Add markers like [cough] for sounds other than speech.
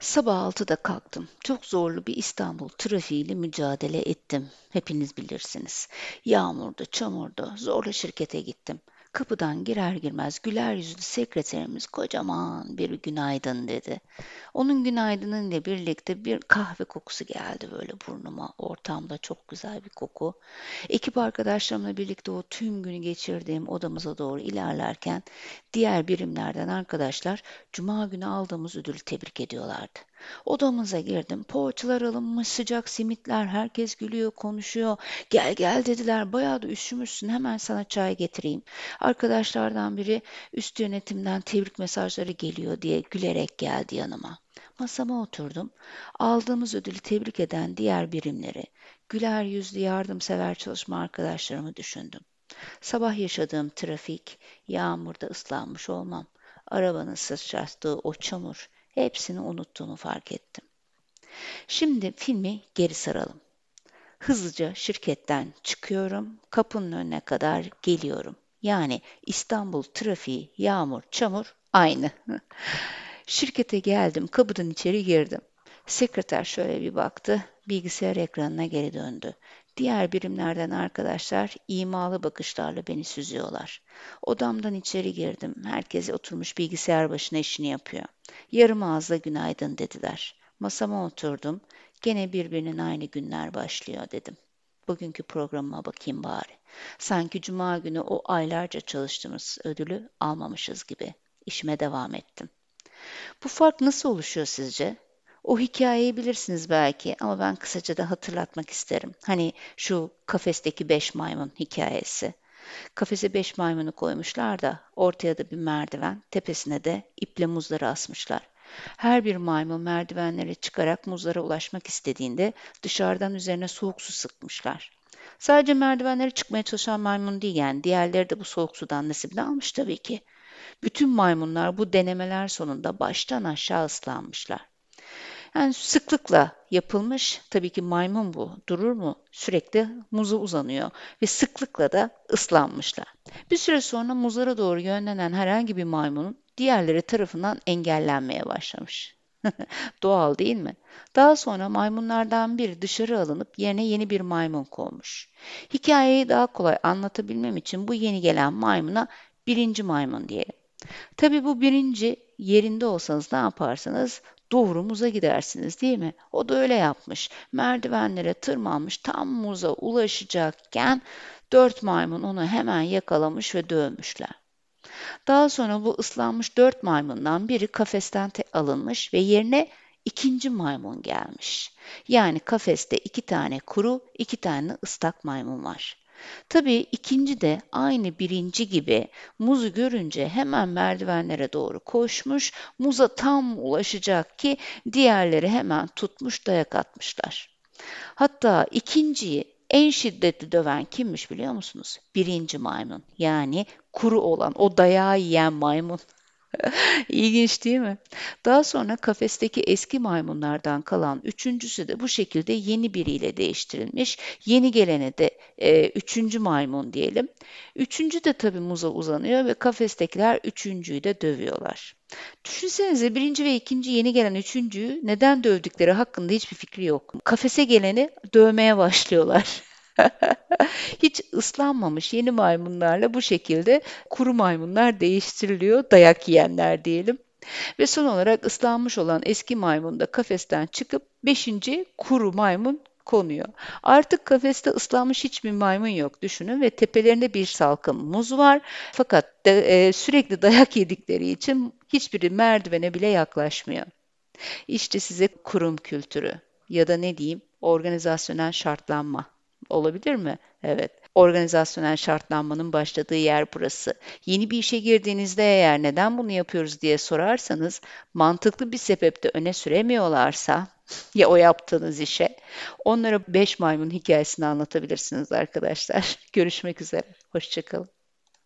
Sabah 6'da kalktım. Çok zorlu bir İstanbul trafiğiyle mücadele ettim. Hepiniz bilirsiniz. Yağmurda, çamurda zorla şirkete gittim. Kapıdan girer girmez güler yüzlü sekreterimiz kocaman bir günaydın dedi. Onun günaydınıyla birlikte bir kahve kokusu geldi böyle burnuma. Ortamda çok güzel bir koku. Ekip arkadaşlarımla birlikte o tüm günü geçirdiğim odamıza doğru ilerlerken diğer birimlerden arkadaşlar cuma günü aldığımız ödülü tebrik ediyorlardı. Odamıza girdim. Poğaçalar alınmış, sıcak simitler, herkes gülüyor, konuşuyor. Gel gel dediler. Bayağı da üşümüşsün. Hemen sana çay getireyim. Arkadaşlardan biri üst yönetimden tebrik mesajları geliyor diye gülerek geldi yanıma. Masama oturdum. Aldığımız ödülü tebrik eden diğer birimleri, güler yüzlü yardımsever çalışma arkadaşlarımı düşündüm. Sabah yaşadığım trafik, yağmurda ıslanmış olmam, arabanın sıçrattığı o çamur, hepsini unuttuğumu fark ettim. Şimdi filmi geri saralım. Hızlıca şirketten çıkıyorum, kapının önüne kadar geliyorum. Yani İstanbul trafiği, yağmur, çamur aynı. [laughs] Şirkete geldim, kapıdan içeri girdim. Sekreter şöyle bir baktı, bilgisayar ekranına geri döndü. Diğer birimlerden arkadaşlar imalı bakışlarla beni süzüyorlar. Odamdan içeri girdim. Herkes oturmuş bilgisayar başına işini yapıyor. Yarım ağızla günaydın dediler. Masama oturdum. Gene birbirinin aynı günler başlıyor dedim. Bugünkü programıma bakayım bari. Sanki cuma günü o aylarca çalıştığımız ödülü almamışız gibi. İşime devam ettim. Bu fark nasıl oluşuyor sizce? O hikayeyi bilirsiniz belki ama ben kısaca da hatırlatmak isterim. Hani şu kafesteki beş maymun hikayesi. Kafese beş maymunu koymuşlar da ortaya da bir merdiven, tepesine de iple muzları asmışlar. Her bir maymun merdivenlere çıkarak muzlara ulaşmak istediğinde dışarıdan üzerine soğuk su sıkmışlar. Sadece merdivenlere çıkmaya çalışan maymun değil yani diğerleri de bu soğuk sudan nasibini almış tabii ki. Bütün maymunlar bu denemeler sonunda baştan aşağı ıslanmışlar. Yani sıklıkla yapılmış. Tabii ki maymun bu. Durur mu? Sürekli muza uzanıyor ve sıklıkla da ıslanmışlar. Bir süre sonra muzlara doğru yönlenen herhangi bir maymunun diğerleri tarafından engellenmeye başlamış. [laughs] Doğal değil mi? Daha sonra maymunlardan biri dışarı alınıp yerine yeni bir maymun konmuş. Hikayeyi daha kolay anlatabilmem için bu yeni gelen maymuna birinci maymun diyelim. Tabii bu birinci yerinde olsanız ne yaparsınız? Doğru muza gidersiniz değil mi? O da öyle yapmış. Merdivenlere tırmanmış tam muza ulaşacakken dört maymun onu hemen yakalamış ve dövmüşler. Daha sonra bu ıslanmış dört maymundan biri kafesten alınmış ve yerine ikinci maymun gelmiş. Yani kafeste iki tane kuru, iki tane ıslak maymun var. Tabii ikinci de aynı birinci gibi muzu görünce hemen merdivenlere doğru koşmuş, muza tam ulaşacak ki diğerleri hemen tutmuş dayak atmışlar. Hatta ikinciyi en şiddetli döven kimmiş biliyor musunuz? Birinci maymun. Yani kuru olan, o dayağı yiyen maymun. İlginç değil mi? Daha sonra kafesteki eski maymunlardan kalan üçüncüsü de bu şekilde yeni biriyle değiştirilmiş. Yeni gelene de e, üçüncü maymun diyelim. Üçüncü de tabii muza uzanıyor ve kafestekiler üçüncüyü de dövüyorlar. Düşünsenize birinci ve ikinci yeni gelen üçüncüyü neden dövdükleri hakkında hiçbir fikri yok. Kafese geleni dövmeye başlıyorlar. [laughs] Hiç ıslanmamış yeni maymunlarla bu şekilde kuru maymunlar değiştiriliyor, dayak yiyenler diyelim. Ve son olarak ıslanmış olan eski maymun da kafesten çıkıp beşinci kuru maymun konuyor. Artık kafeste ıslanmış hiçbir maymun yok düşünün ve tepelerinde bir salkım muz var. Fakat de, e, sürekli dayak yedikleri için hiçbiri merdivene bile yaklaşmıyor. İşte size kurum kültürü ya da ne diyeyim organizasyonel şartlanma. Olabilir mi? Evet. Organizasyonel şartlanmanın başladığı yer burası. Yeni bir işe girdiğinizde eğer neden bunu yapıyoruz diye sorarsanız mantıklı bir sebep de öne süremiyorlarsa [laughs] ya o yaptığınız işe onlara 5 maymun hikayesini anlatabilirsiniz arkadaşlar. [laughs] Görüşmek üzere. Hoşçakalın.